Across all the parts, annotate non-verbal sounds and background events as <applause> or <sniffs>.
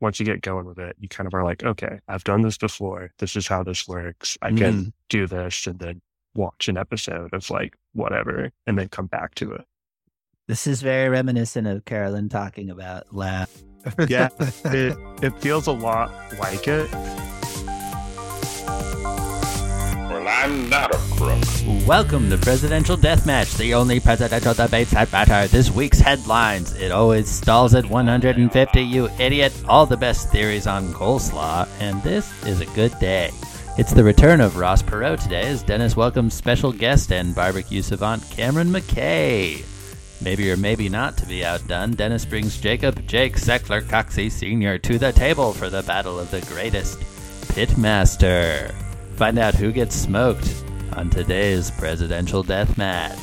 once you get going with it, you kind of are like, okay, I've done this before. This is how this works. I can Mhm. do this and then watch an episode of like whatever and then come back to it. This is very reminiscent of Carolyn talking about laugh. Yeah, <laughs> it, it feels a lot like it. I'm not a crook. Welcome to Presidential Deathmatch, the only presidential debates that matter. This week's headlines. It always stalls at 150, you idiot. All the best theories on coleslaw, and this is a good day. It's the return of Ross Perot today as Dennis welcomes special guest and barbecue savant Cameron McKay. Maybe or maybe not to be outdone, Dennis brings Jacob Jake Sechler Coxey Sr. to the table for the battle of the greatest Pitmaster. Find out who gets smoked on today's presidential death match.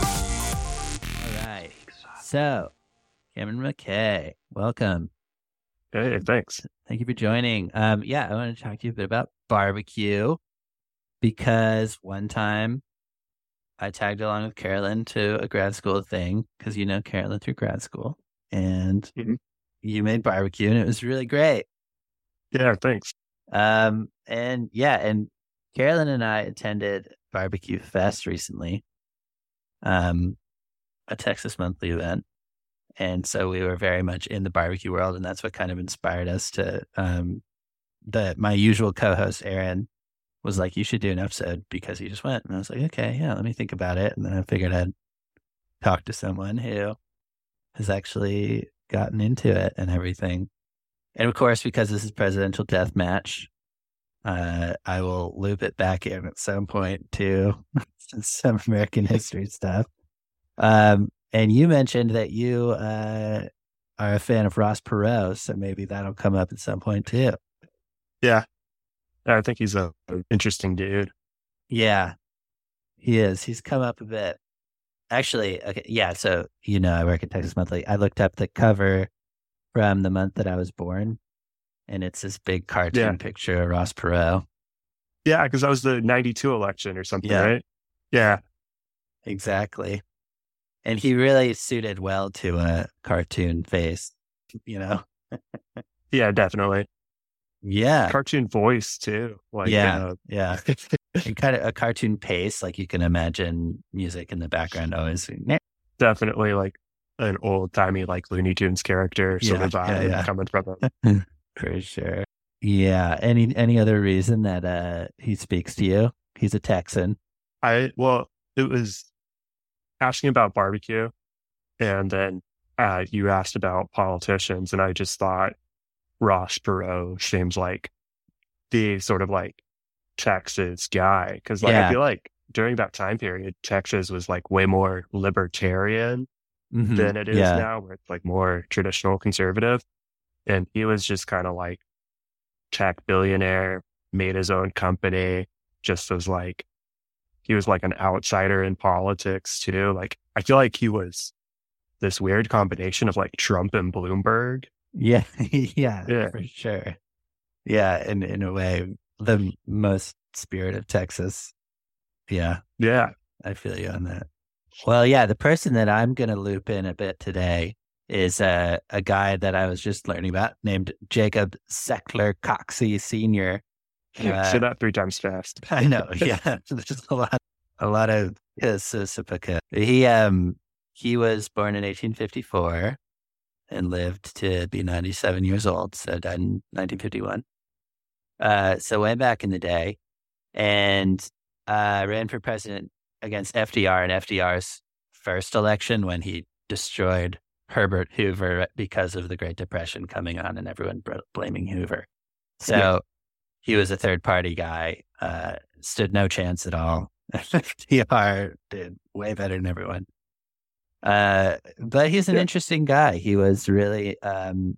All right. So, Cameron McKay, welcome. Hey, thanks. Thank you for joining. Um, yeah, I want to talk to you a bit about barbecue because one time I tagged along with Carolyn to a grad school thing because you know Carolyn through grad school, and Mhm. You made barbecue, and it was really great. Yeah, thanks. Um, and yeah, and Carolyn and I attended Barbecue Fest recently, um, a Texas monthly event. And so we were very much in the barbecue world, and that's what kind of inspired us to um the my usual co-host Aaron was like, You should do an episode because he just went. And I was like, Okay, yeah, let me think about it. And then I figured I'd talk to someone who has actually gotten into it and everything. And of course, because this is presidential death match, uh, I will loop it back in at some point to <laughs> some American history stuff. Um, and you mentioned that you uh, are a fan of Ross Perot, so maybe that'll come up at some point too. Yeah. I think he's a an interesting dude. Yeah, he is. He's come up a bit. Actually, okay, yeah. So you know, I work at Texas Monthly. I looked up the cover from the month that I was born, and it's this big cartoon Yeah. picture of Ross Perot. Yeah, because that was the 92 election or something, Yeah. right? Yeah. Exactly. And he really suited well to a cartoon face, you know? <laughs> Yeah, definitely. Yeah. Cartoon voice too. Like, Yeah. uh, Yeah. and <laughs> kind of a cartoon pace, like you can imagine music in the background always. definitely like an old timey like Looney Tunes character sort Yeah, of vibe yeah, yeah. coming from him. <laughs> For sure. Yeah. Any any other reason that uh he speaks to you? He's a Texan. I well, it was asking about barbecue, and then uh, you asked about politicians, and I just thought Ross Perot seems like the sort of like Texas guy because like Yeah. I feel like during that time period, Texas was like way more libertarian Mhm. than it is Yeah. now, where it's like more traditional conservative. And he was just kind of like tech billionaire, made his own company, just was like, he was like an outsider in politics too. Like, I feel like he was this weird combination of like Trump and Bloomberg. Yeah. yeah. Yeah. For sure. Yeah. In in a way, the most spirit of Texas. Yeah. Yeah. I feel you on that. Well, yeah, the person that I'm going to loop in a bit today is a a guy that I was just learning about named Jacob Sechler Coxey Sr. Uh, Say that three times fast. I know, yeah, there's a lot, a lot of. He um he was born in 1854 and lived to be 97 years old, so died in 1951. Uh, so way back in the day, and uh, ran for president against FDR in FDR's first election when he destroyed Herbert Hoover because of the Great Depression coming on and everyone br- blaming Hoover. So Yeah. he was a third party guy, uh, stood no chance at all. <laughs> FDR did way better than everyone. Uh, but he's an Yeah. interesting guy. He was really um,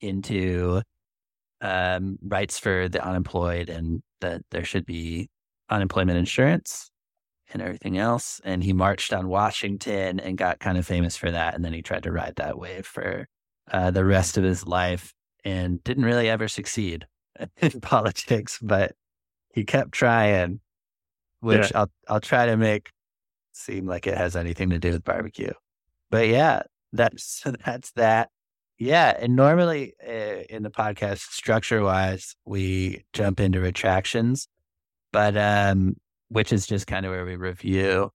into um, rights for the unemployed and that there should be unemployment insurance and everything else. And he marched on Washington and got kind of famous for that. And then he tried to ride that wave for uh, the rest of his life and didn't really ever succeed <laughs> in politics, but he kept trying, which I'll I'll try to make seem like it has anything to do with barbecue. But yeah, that's <laughs> that's that. Yeah, and normally uh, in the podcast structure wise, we jump into retractions, but um, which is just kind of where we review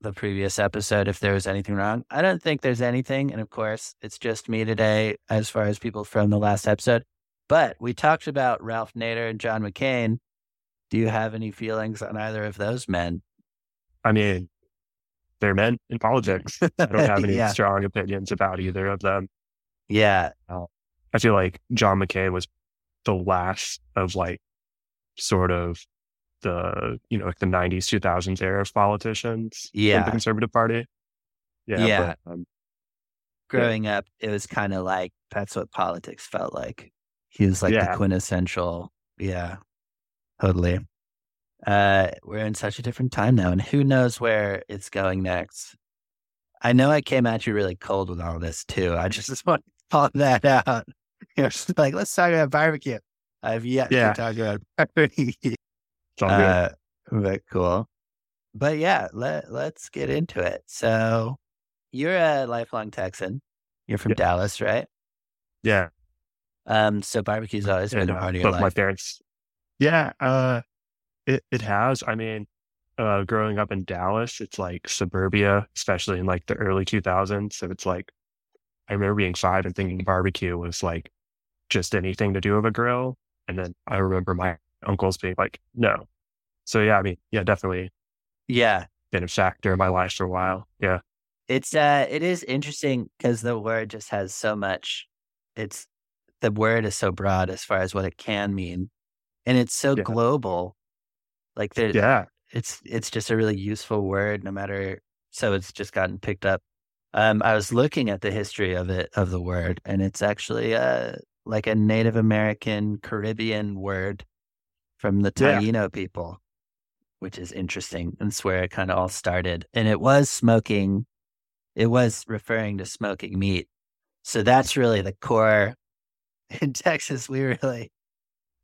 the previous episode if there was anything wrong. I don't think there's anything, and of course, it's just me today as far as people from the last episode. But we talked about Ralph Nader and John McCain. Do you have any feelings on either of those men? I mean, they're men in politics. <laughs> I don't have any Yeah. strong opinions about either of them. Yeah, I feel like John McCain was the last of like sort of the, you know, like the 90s, 2000s era of politicians in Yeah. the Conservative Party. Yeah. Yeah. But, um, growing up, it was kind of like that's what politics felt like. He was like Yeah. the quintessential. Yeah, totally. Uh, we're in such a different time now, and who knows where it's going next. I know I came at you really cold with all this too. I <laughs> just want to call that out. <laughs> You're just like, let's talk about barbecue. I've yet Yeah. to talk about <laughs> barbecue. Uh, but cool. But yeah, let let's get into it. So, you're a lifelong Texan. You're from Yeah. Dallas, right? yeah. Um, so barbecue's always been a part of your both my life. parents. Yeah. Uh, it, it has. I mean, uh, growing up in Dallas, it's like suburbia, especially in like the early 2000s. So it's like, I remember being five and thinking barbecue was like just anything to do with a grill. And then I remember my uncles being like, no. So yeah, I mean, yeah, definitely Yeah, been a factor in my life for a while. Yeah. it's uh, it is interesting because the word just has so much. It's the word is so broad as far as what it can mean, and it's so Yeah. global. Like there, Yeah. it's it's just a really useful word no matter so it's just gotten picked up um i was looking at the history of it of the word and it's actually uh like a native american caribbean word from the Yeah. taino people which is interesting and it's where it kind of all started and it was smoking it was referring to smoking meat so that's really the core <laughs> in texas we really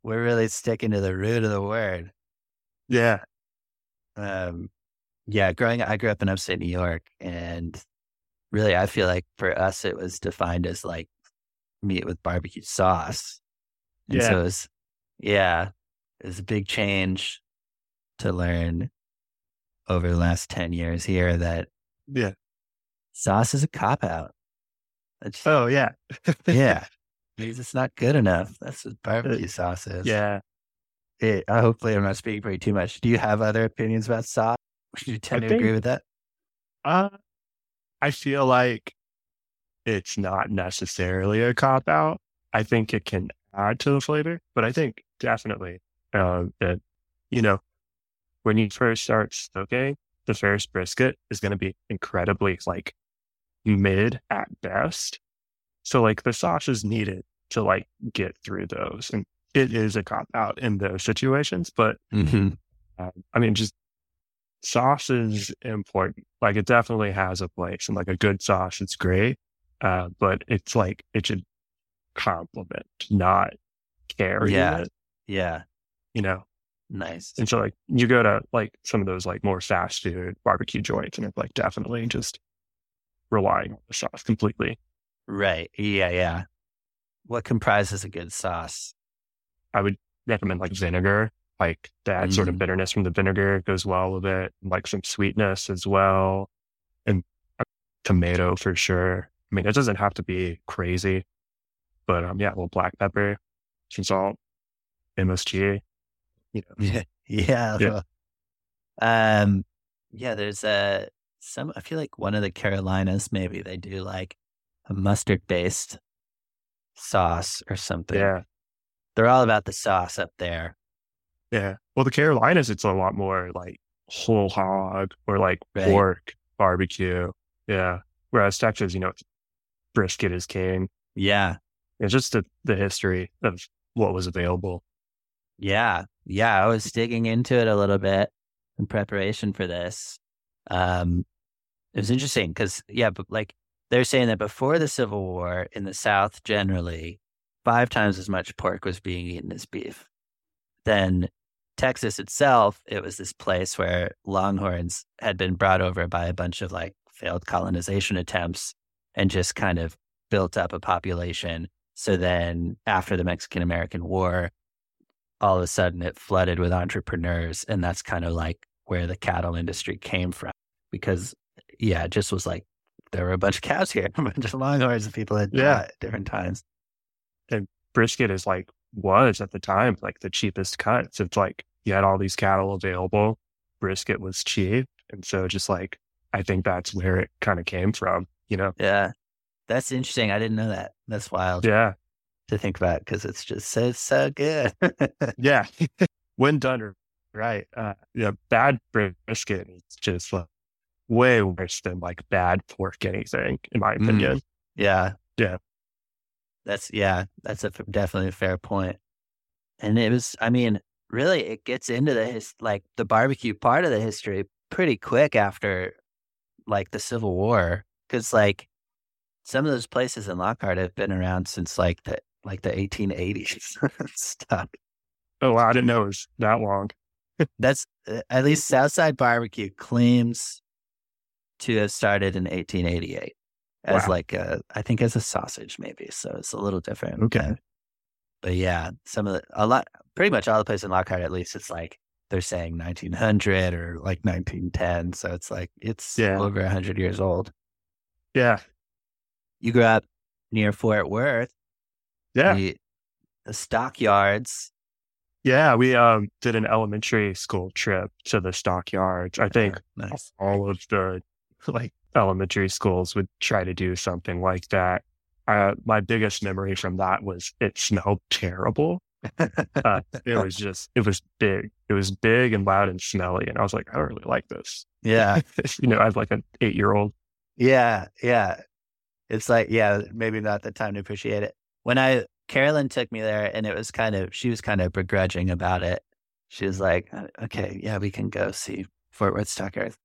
we're really sticking to the root of the word Yeah. um, yeah, growing I grew up in upstate New York, and really, I feel like for us, it was defined as like meat with barbecue sauce. And Yeah. so it was, yeah, it was a big change to learn over the last 10 years here that Yeah. sauce is a cop out. Oh, yeah. <laughs> yeah, means it's not good enough. That's what barbecue sauce is. yeah. It, uh, hopefully, I'm not speaking for you too much. Do you have other opinions about sauce? <laughs> Would you tend I to agree with that? Uh, I feel like it's not necessarily a cop out. I think it can add to the flavor, but I think definitely uh, that, you know, when you first start smoking, the first brisket is going to be incredibly like mid at best. So like the sauce is needed to like get through those. And it is a cop out in those situations, but Mm-hmm. um, I mean, just sauce is important. Like it definitely has a place, and like a good sauce, it's great. Uh, but it's like it should complement, not carry Yeah. it. Yeah, You know, nice. and so like you go to like some of those like more fast food barbecue joints, and it's like definitely just relying on the sauce completely. Right. Yeah, yeah. What comprises a good sauce? I would recommend like vinegar, like that sort of Mm. bitterness from the vinegar goes well with it, like some sweetness as well, and a tomato for sure. I mean, it doesn't have to be crazy, but um, yeah, a little black pepper, some salt, MSG, you know, Yeah. Yeah. <laughs> Yeah. Um yeah, there's a some I feel like one of the Carolinas maybe they do like a mustard based sauce or something. yeah, They're all about the sauce up there. yeah. Well, the Carolinas, it's a lot more like whole hog or like Right. pork barbecue, yeah. Whereas Texas, you know, brisket is king. Yeah. It's just the, the history of what was available. Yeah. Yeah. I was digging into it a little bit in preparation for this. Um, it was interesting because, yeah, but like they're saying that before the Civil War in the South, generally, five times as much pork was being eaten as beef. Then Texas itself, it was this place where longhorns had been brought over by a bunch of like failed colonization attempts and just kind of built up a population. So then after the Mexican American War, all of a sudden it flooded with entrepreneurs. And that's kind of like where the cattle industry came from. Because, yeah, it just was like there were a bunch of cows here, <laughs> a bunch of longhorns, and people had Yeah. at different times. Brisket is like was at the time like the cheapest cut. So it's like you had all these cattle available. Brisket was cheap. And so just like I think that's where it kind of came from, you know? Yeah. That's interesting. I didn't know that. That's wild Yeah. to think about because it's just so, so good. <laughs> Yeah. <laughs> when done right. Uh yeah, bad brisket is just like way worse than like bad pork anything, in my Mm. opinion. Yeah. Yeah. That's, yeah, that's a, f- definitely a fair point. And it was, I mean, really, it gets into the, his, like the barbecue part of the history pretty quick after like the Civil War. Cause like some of those places in Lockhart have been around since like the, like the 1880s <laughs> and stuff. Oh wow, I didn't know it was that long. <laughs> That's uh, at least Southside Barbecue claims to have started in 1888 as Wow. like a, I think as a sausage maybe. So it's a little different. Okay. But, but yeah, some of the, a lot, pretty much all the places in Lockhart, at least it's like they're saying 1900 or like 1910. So it's like, it's Yeah. over 100 years old. Yeah. You grew up near Fort Worth. Yeah. The, the stockyards. Yeah. We um did an elementary school trip to the stockyards. I think Nice. all of the like elementary schools would try to do something like that. Uh, my biggest memory from that was it smelled terrible. <laughs> Uh, it was just, it was big. It was big and loud and smelly. And I was like, I don't really like this. yeah. <laughs> you know, I was like an eight year old. Yeah, yeah. It's like, yeah, maybe not the time to appreciate it. When I Carolyn took me there and it was kind of she was kind of begrudging about it. She was like, "Uh, okay, yeah, we can go see Fort Worth Stockyards.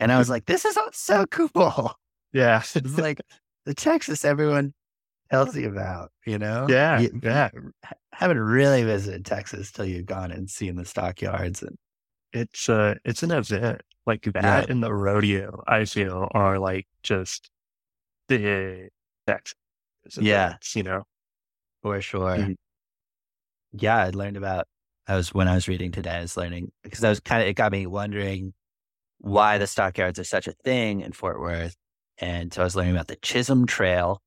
And I was <laughs> like, this is so cool. Yeah. <laughs> It's like <laughs> the Texas everyone tells you about, you know? Yeah. You Yeah. haven't really visited Texas till you've gone and seen the stockyards and It's, uh, it's an event like that Yeah. and the rodeo, I feel are like just the Texas Yeah. events, you know? For sure. Mhm. Yeah, I learned about. I was when I was reading today. I was learning because I was kind of. It got me wondering why the stockyards are such a thing in Fort Worth, and so I was learning about the Chisholm Trail.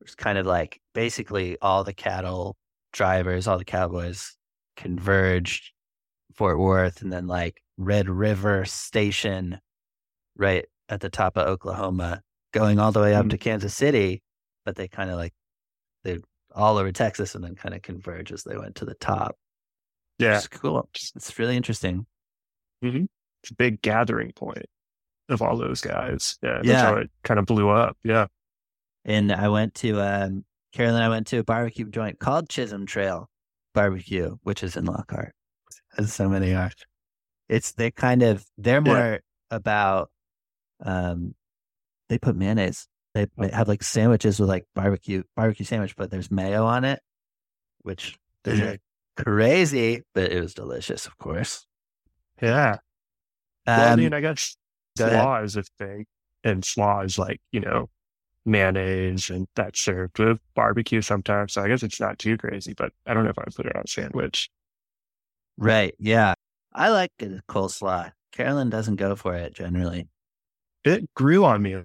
It's kind of like basically all the cattle drivers, all the cowboys converged Fort Worth, and then like Red River Station, right at the top of Oklahoma, going all the way up Mhm. to Kansas City. But they kind of like they're all over Texas and then kind of converge as they went to the top. Yeah. It's cool. It's really interesting. A big gathering point of all those guys. Yeah. That's Yeah. how it kind of blew up. Yeah. And I went to um Carolyn, I went to a barbecue joint called Chisholm Trail Barbecue, which is in Lockhart. As so many are. It's they kind of they're Yeah. more about um they put mayonnaise. They they have like sandwiches with like barbecue barbecue sandwich, but there's mayo on it, which is Yeah. crazy, but it was delicious, of course. Yeah. Well, I Um, mean, I guess ahead. slaw is a thing, and slaw is like you know mayonnaise, and that's served with barbecue sometimes. So I guess it's not too crazy, but I don't know if I would put it on a sandwich. Right. Yeah. I like a coleslaw. Carolyn doesn't go for it generally. It grew on me.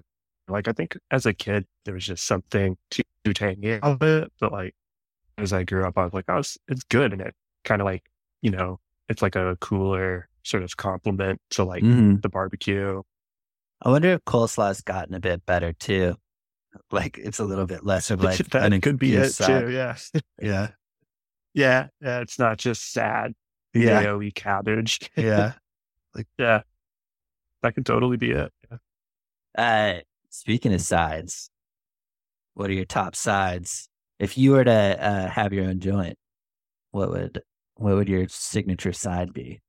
Like I think as a kid, there was just something too, too tangy about it, but like as I grew up, I was like, oh, it's, it's good, and it kind of like you know, it's like a cooler sort of compliment to like Mhm. the barbecue. I wonder if coleslaw's gotten a bit better too. Like it's a little bit less of like <laughs> that an could be it inside- too. Yeah. <laughs> Yeah. yeah. Yeah. It's not just sad Yeah. AOE cabbage. Yeah. Like <laughs> yeah. That could totally be it. Yeah. Uh speaking of sides, what are your top sides? If you were to uh, have your own joint, what would what would your signature side be?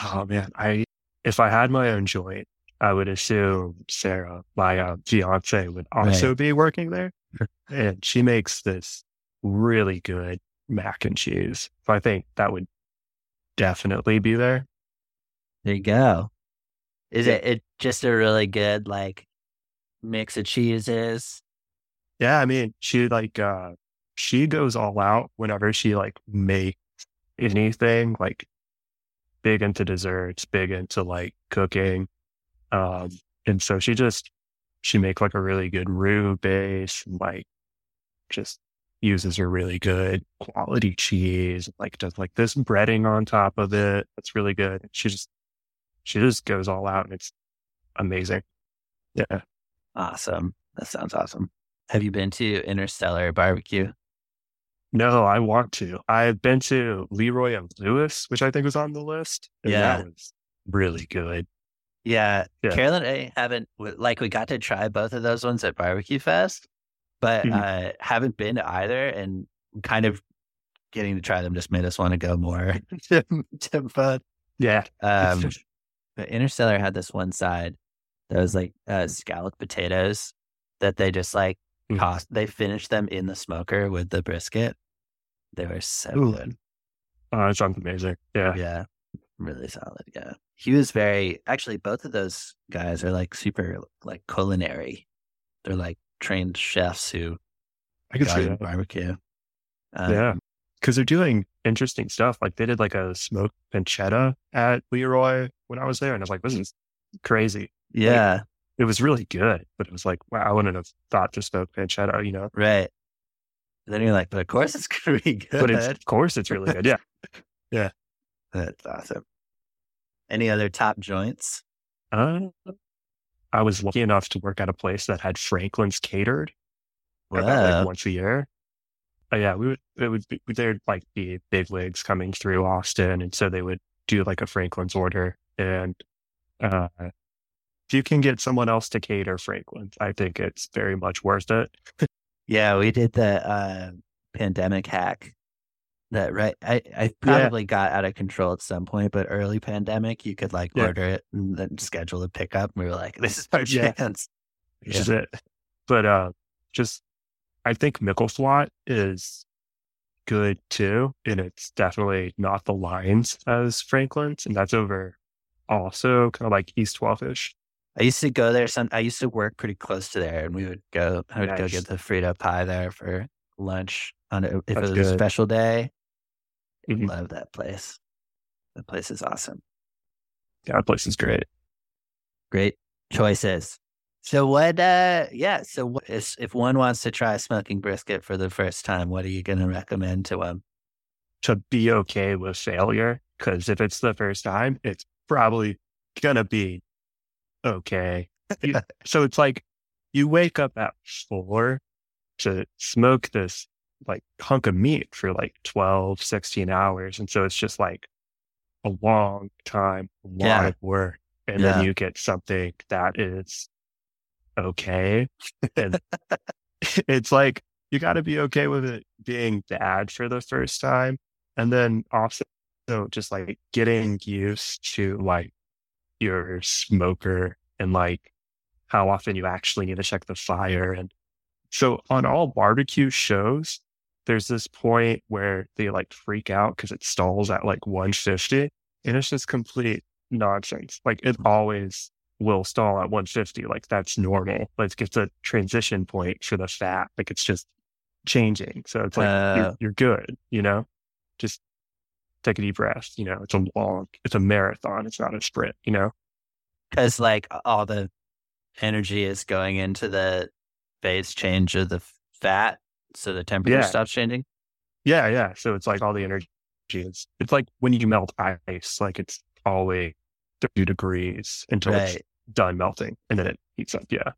Oh man. I, if I had my own joint, I would assume Sarah, my uh, fiance would also be working there. <laughs> and she makes this really good mac and cheese. So I think that would definitely be there. There you go. Is it, it just a really good like mix of cheeses? Yeah, I mean, she like uh she goes all out whenever she like makes anything, like big into desserts, big into like cooking. Um and so she just she makes like a really good roux base and like just uses a really good quality cheese, like does like this breading on top of it. That's really good. She just she just goes all out and it's amazing. Yeah. Awesome. That sounds awesome. Have you been to Interstellar Barbecue? No, I want to. I've been to Leroy and Lewis, which I think was on the list. Yeah. That was really good. Yeah, Yeah. Carolyn and I haven't like we got to try both of those ones at Barbecue Fest, but Mhm. uh, haven't been to either, and kind of getting to try them just made us want to go more <laughs> to, to both. Yeah. Um, <laughs> but Interstellar had this one side that was like uh, scalloped potatoes that they just like Mm. tossed. They finished them in the smoker with the brisket. They were so Ooh. good. Oh, that sounds amazing. Yeah. Yeah, really solid. Yeah, he was very actually. Both of those guys are like super like culinary. They're like trained chefs who I can got see that. barbecue. Um, Yeah. Because they're doing interesting stuff. Like they did like a smoked pancetta at Leroy when I was there. And I was like, this is crazy. yeah, It was really good. But it was like, wow, I wouldn't have thought to smoke pancetta, you know? right. Then you're like, but of course it's <laughs> gonna be good. But it's, of course it's really good. Yeah. <laughs> Yeah. That's awesome. Any other top joints? Uh, I was lucky enough to work at a place that had Franklin's catered about like once a year. Uh, yeah, we would, it would be, there'd like be big wigs coming through Austin. And so they would do like a Franklin's order. And, uh, if you can get someone else to cater Franklin's, I think it's very much worth it. <laughs> Yeah, we did the uh, pandemic hack. That right, I I probably got out of control at some point, but early pandemic, you could like Yeah. order it and then schedule a pickup. And we were like, "This is our <laughs> Yeah. chance." which is it. But uh, just I think Micklethwait is good too, and it's definitely not the lines as Franklin's, and that's over also kind of like East 12ish. I used to go there. Some I used to work pretty close to there, and we would go. I would go get the Frito pie there for lunch on a, if That's it was a special day. Mhm. Love that place. That place is awesome. Yeah, that place is great. Great choices. So what? uh Yeah. So what is, if one wants to try smoking brisket for the first time, what are you going to recommend to them? To be okay with failure, because if it's the first time, it's probably gonna be okay. You- <laughs> so it's like you wake up at four to smoke this like hunk of meat for like 12, 16 hours. And so it's just like a long time, a lot Yeah. of work. And Yeah. then you get something that is okay. And <laughs> it's like you got to be okay with it being bad for the first time. And then also just like getting used to like your smoker and like how often you actually need to check the fire. And so on all barbecue shows, there's this point where they like freak out because it stalls at like 150 and it's just complete nonsense. Like it always will stall at 150. Like that's normal. But it's gets a transition point for the fat. Like it's just changing. So it's like Uh. you're, you're good, you know? Just take a deep breath. You know, it's a long, it's a marathon. It's not a sprint, you know? Because like all the energy is going into the phase change of the fat, so the temperature Yeah. stops changing. Yeah, yeah. So it's like all the energy is, it's like when you melt ice, like it's always 30 degrees until it's done melting and then it heats up. Yeah.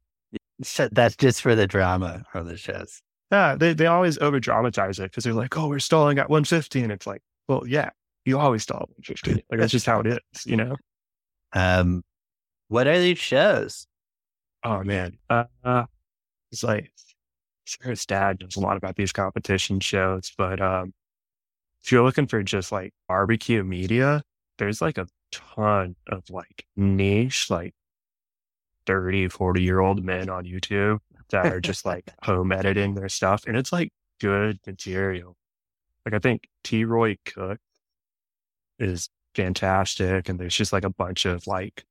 So that's just for the drama of the shows. Yeah. They, they always over dramatize it because they're like, oh, we're stalling at 150. And it's like, well, yeah, you always start at 150. Like that's just how it is, you know? Um, what are these shows? Oh, man. Uh, uh, it's like, Sarah's dad knows a lot about these competition shows, but um, if you're looking for just like barbecue media, there's like a ton of like niche, like 30, 40 year old men on YouTube that are just like <laughs> home editing their stuff. And it's like good material. Like I think T. Roy Cook is fantastic. And there's just like a bunch of like,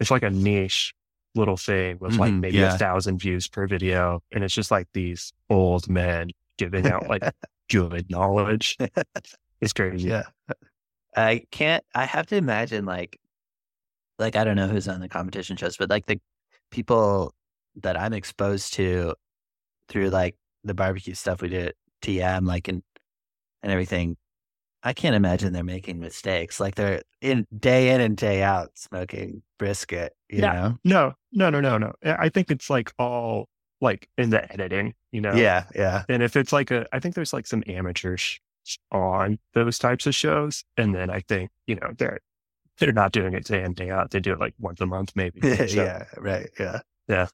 it's like a niche little thing with like Mhm, maybe yeah. a thousand views per video. And it's just like these old men giving out like <laughs> good knowledge. It's crazy. Yeah. I can't I have to imagine like like I don't know who's on the competition shows, but like the people that I'm exposed to through like the barbecue stuff we do at TM, like and and everything, I can't imagine they're making mistakes. Like they're in day in and day out smoking brisket, you Yeah. know? No, no, no, no, no. I think it's like all like in the editing, you know? Yeah, yeah. And if it's like a, I think there's like some amateurs on those types of shows. And then I think, you know, they're, they're not doing it day in, day out. They do it like once a month, maybe. <laughs> So, yeah, right. Yeah. Yeah.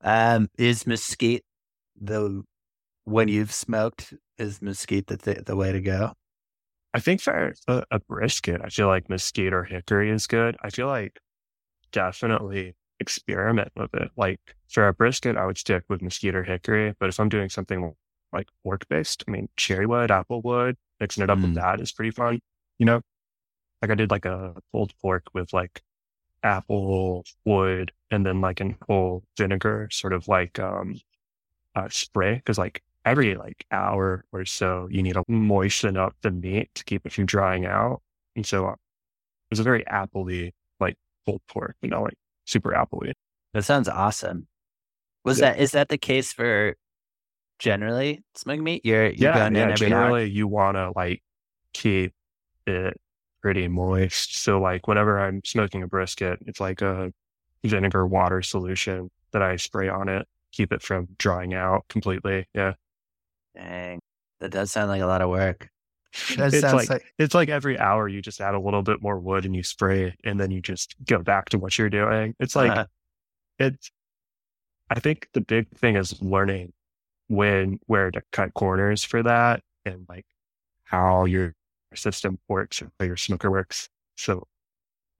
Um, is mesquite the when you've smoked, is mesquite the th- the way to go? I think for a, a brisket, I feel like mesquite or hickory is good. I feel like definitely experiment with it. Like for a brisket, I would stick with mesquite or hickory. But if I'm doing something like pork based, I mean, cherry wood, apple wood, mixing it up Mm. with that is pretty fun. You know, like I did like a pulled pork with like apple wood and then like an whole vinegar sort of like um uh, spray because like every like hour or so you need to moisten up the meat to keep it from drying out and so uh, it was a very appley like pulled pork you know like super appley That sounds awesome. Was Yeah. that is that the case for generally smoking meat? You're you're yeah, yeah in every hour? generally you want to like keep it pretty moist so like whenever i'm smoking a brisket it's like a vinegar water solution that i spray on it keep it from drying out completely yeah Dang, that does sound like a lot of work. <laughs> That it's sounds like, it's like every hour you just add a little bit more wood and you spray it and then you just go back to what you're doing. It's like Uh-huh. it's I think the big thing is learning when where to cut corners for that and like how your system works or how your smoker works. So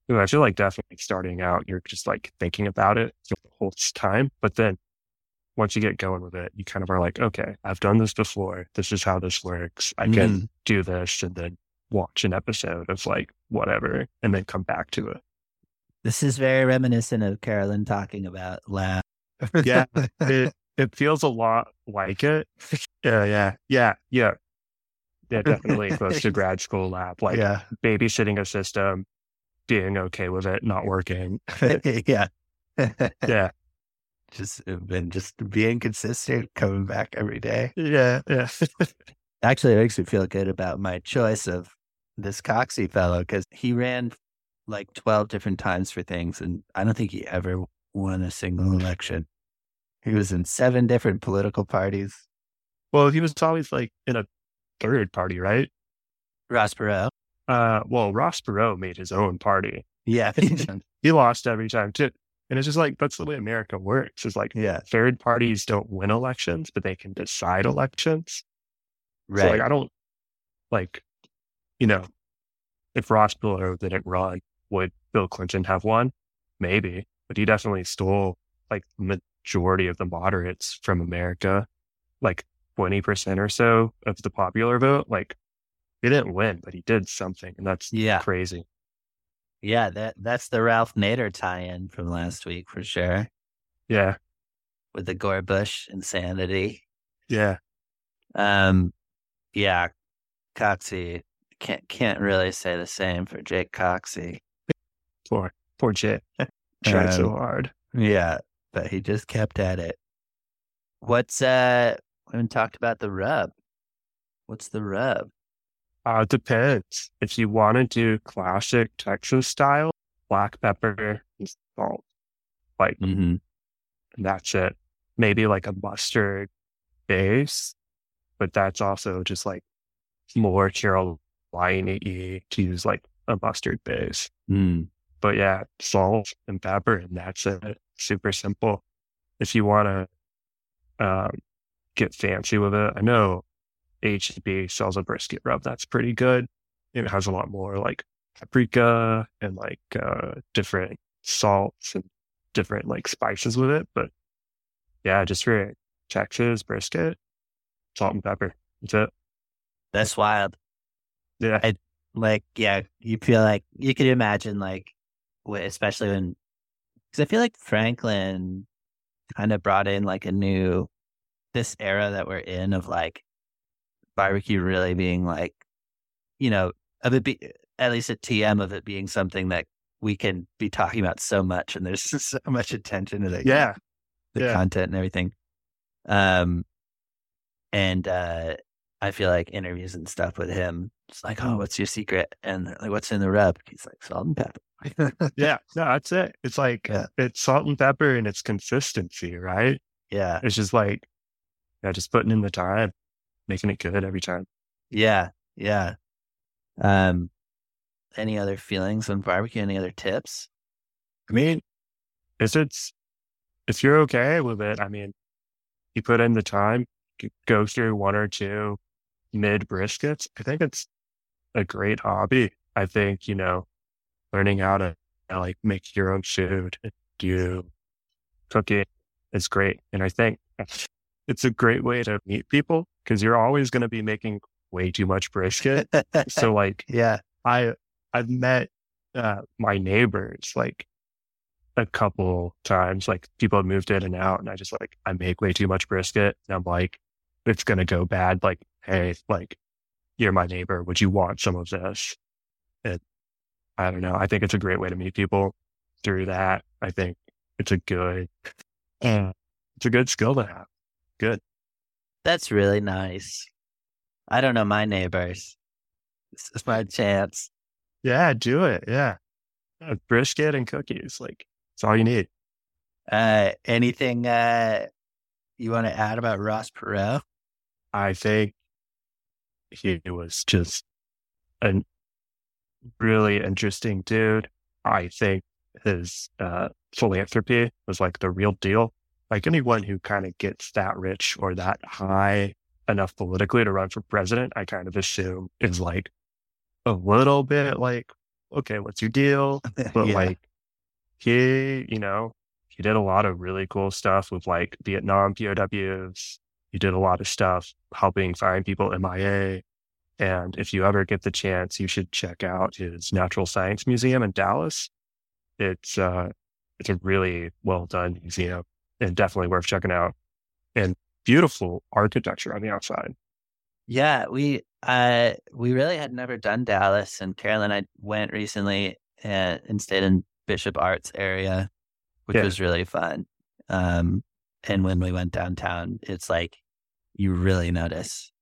you know, I feel like definitely starting out, you're just like thinking about it the whole time. But then once you get going with it, you kind of are like, okay, I've done this before. This is how this works. I can Mhm. do this and then watch an episode of like whatever and then come back to it. This is very reminiscent of Carolyn talking about lab. Yeah. <laughs> It it feels a lot like it. <laughs> Yeah, yeah, yeah, yeah. Yeah, definitely close to <laughs> grad school lab, like yeah, babysitting a system, being okay with it not working. yeah. Yeah, just uh, been just being consistent, coming back every day. yeah, yeah. <laughs> Actually, it makes me feel good about my choice of this Coxey fellow because he ran like 12 different times for things, and I don't think he ever won a single election. He was in seven different political parties. well, he was always like in a third party, right? Ross Perot. Uh, well, Ross Perot made his own party. Yeah. <laughs> He lost every time too. And it's just like, that's the way America works. It's like yeah. third parties don't win elections, but they can decide elections. Right. So like, I don't like, you know, if Ross Perot didn't run, would Bill Clinton have won? Maybe, but he definitely stole like majority of the moderates from America, like 20% or so of the popular vote. Like he didn't win, but he did something. And that's yeah. crazy. Yeah. That that's the Ralph Nader tie in from last week for sure Yeah. with the Gore Bush insanity. Yeah. Um, yeah, Coxey can't can't really say the same for Jake Coxey. Poor, poor Jay. <laughs> Tried so Um, hard. Yeah, but he just kept at it. What's uh? We haven't talked about the rub. What's the rub? Uh, it depends. If you want to do classic Texas style, black pepper and salt, like, Mm-hmm. that's it. Maybe like a mustard base, but that's also just like more Carolina y to use like a mustard base. Mm. But yeah, salt and pepper, and that's it. Super simple. If you want to um, get fancy with it, I know HEB sells a brisket rub that's pretty good. It has a lot more like paprika and like uh, different salts and different like spices with it. But yeah, just for Texas brisket, salt and pepper. That's it. That's wild. Yeah. Like, yeah, you feel like you could imagine, like, especially when, because I feel like Franklin kind of brought in like a new, this era that we're in of like barbecue really being like, you know, of it be at least at TM of it being something that we can be talking about so much, and there's <laughs> so much attention to the Yeah. the Yeah. content and everything. Um, and uh, I feel like interviews and stuff with him, it's like, oh, what's your secret? And like, what's in the rub? He's like, salt and pepper. <laughs> Yeah. No, that's it. It's like Yeah. it's salt and pepper and it's consistency, right? yeah, It's just like, yeah, just putting in the time, making it good every time. yeah, yeah. Um, any other feelings on barbecue? Any other tips? I mean, if it's if you're okay with it, I mean, you put in the time, go through one or two mid briskets. I think it's a great hobby. I think you know, learning how to like make your own food, do cooking is great, and I think it's a great way to meet people because you're always going to be making way too much brisket. so like yeah, I I've met uh, my neighbors like a couple times. Like people have moved in and out, and I just like I make way too much brisket, and I'm like, it's gonna go bad. Like, hey, like you're my neighbor. Would you want some of this? It, I don't know. I think it's a great way to meet people through that. I think it's a good, <sniffs> it's a good skill to have. Good. that's really nice. I don't know my neighbors. This is my chance. Yeah, do it. Yeah, Uh, brisket and cookies. Like, it's all you need. Uh, anything uh, you want to add about Ross Perot? I think he was just a really interesting dude. I think his uh, philanthropy was like the real deal. Like anyone who kind of gets that rich or that high enough politically to run for president, I kind of assume is like a little bit like, okay, what's your deal? <laughs> But Yeah. like he, you know, he did a lot of really cool stuff with like Vietnam POWs. He did a lot of stuff helping find people MIA. And if you ever get the chance, you should check out his Natural Science Museum in Dallas. It's uh it's a really well done museum and definitely worth checking out. And beautiful architecture on the outside. Yeah, we uh we really had never done Dallas, and Carolyn and I went recently and, and stayed in Bishop Arts area, which Yeah. was really fun. Um, and when we went downtown, it's like you really notice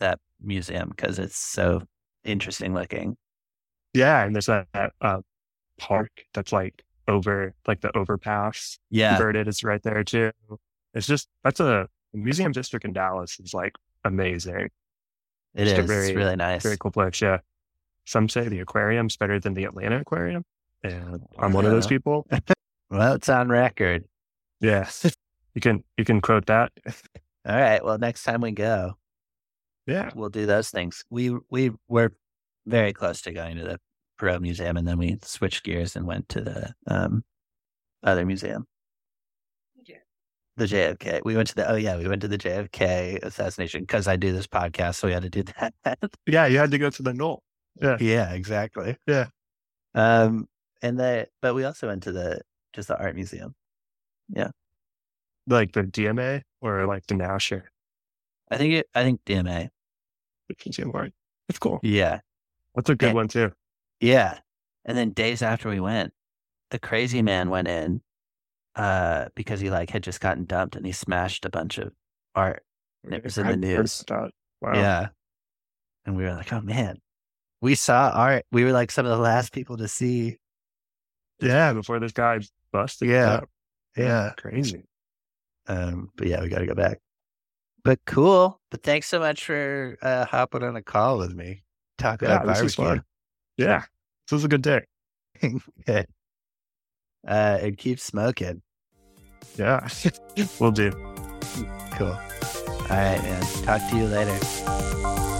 that museum because it's so interesting looking. Yeah, and there's that, that uh, park that's like over like the overpass Yeah, converted is right there too. It's just that's a museum district in Dallas is like amazing. it just is. very- it's really nice. Very cool place. Yeah. Some say the aquarium's better than the Atlanta Aquarium. And I'm one of those people. <laughs> Well, it's on record. Yeah. you can you can quote that. All right. Well, next time we go, Yeah. we'll do those things. We we were very close to going to the Perot Museum, and then we switched gears and went to the um, other museum, the JFK. We went to the oh yeah, we went to the JFK assassination because I do this podcast, so we had to do that. <laughs> Yeah, you had to go to the Knoll. yeah, yeah, exactly. Yeah. Um, and the but we also went to the just the art museum. Yeah, like the DMA or like the Nasher. I think it, I think DMA. Museum Art. It's cool. Yeah, That's a good Yeah. one too. Yeah. And then days after we went, the crazy man went in uh because he like had just gotten dumped and he smashed a bunch of art. And it was in the news. Wow. Yeah. And we were like, oh man. We saw art. We were like some of the last people to see. Yeah, before this guy busted. Yeah. up. Yeah. Crazy. Um, but yeah, we gotta go back. But cool. But thanks so much for uh hopping on a call with me. Talk Yeah, about was barbecue. Fun. Yeah. This was a good day. <laughs> Good. Uh and keep smoking. Yeah. <laughs> we'll do. Cool. All right, man. Talk to you later.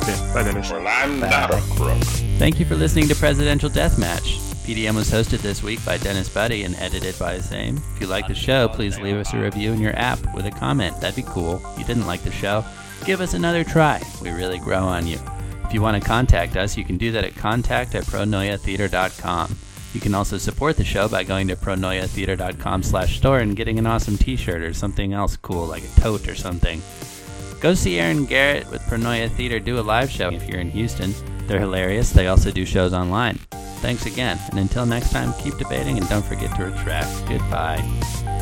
Yeah. Bye, Dennis. Well, I'm Bye. not a crook. Thank you for listening to Presidential Deathmatch. PDM was hosted this week by Dennis Buddy and edited by the same. If you like the show, please leave us a review in your app with a comment. That'd be cool. If you didn't like the show, give us another try. We really grow on you. You want to contact us, you can do that at contact at pronoiatheater.com. You can also support the show by going to pronoiatheater.com slash store and getting an awesome t-shirt or something else cool like a tote or something. Go see Aaron Garrett with Pronoia Theater do a live show if you're in Houston. They're hilarious. They also do shows online. Thanks again, and until next time, keep debating and don't forget to retract. Goodbye.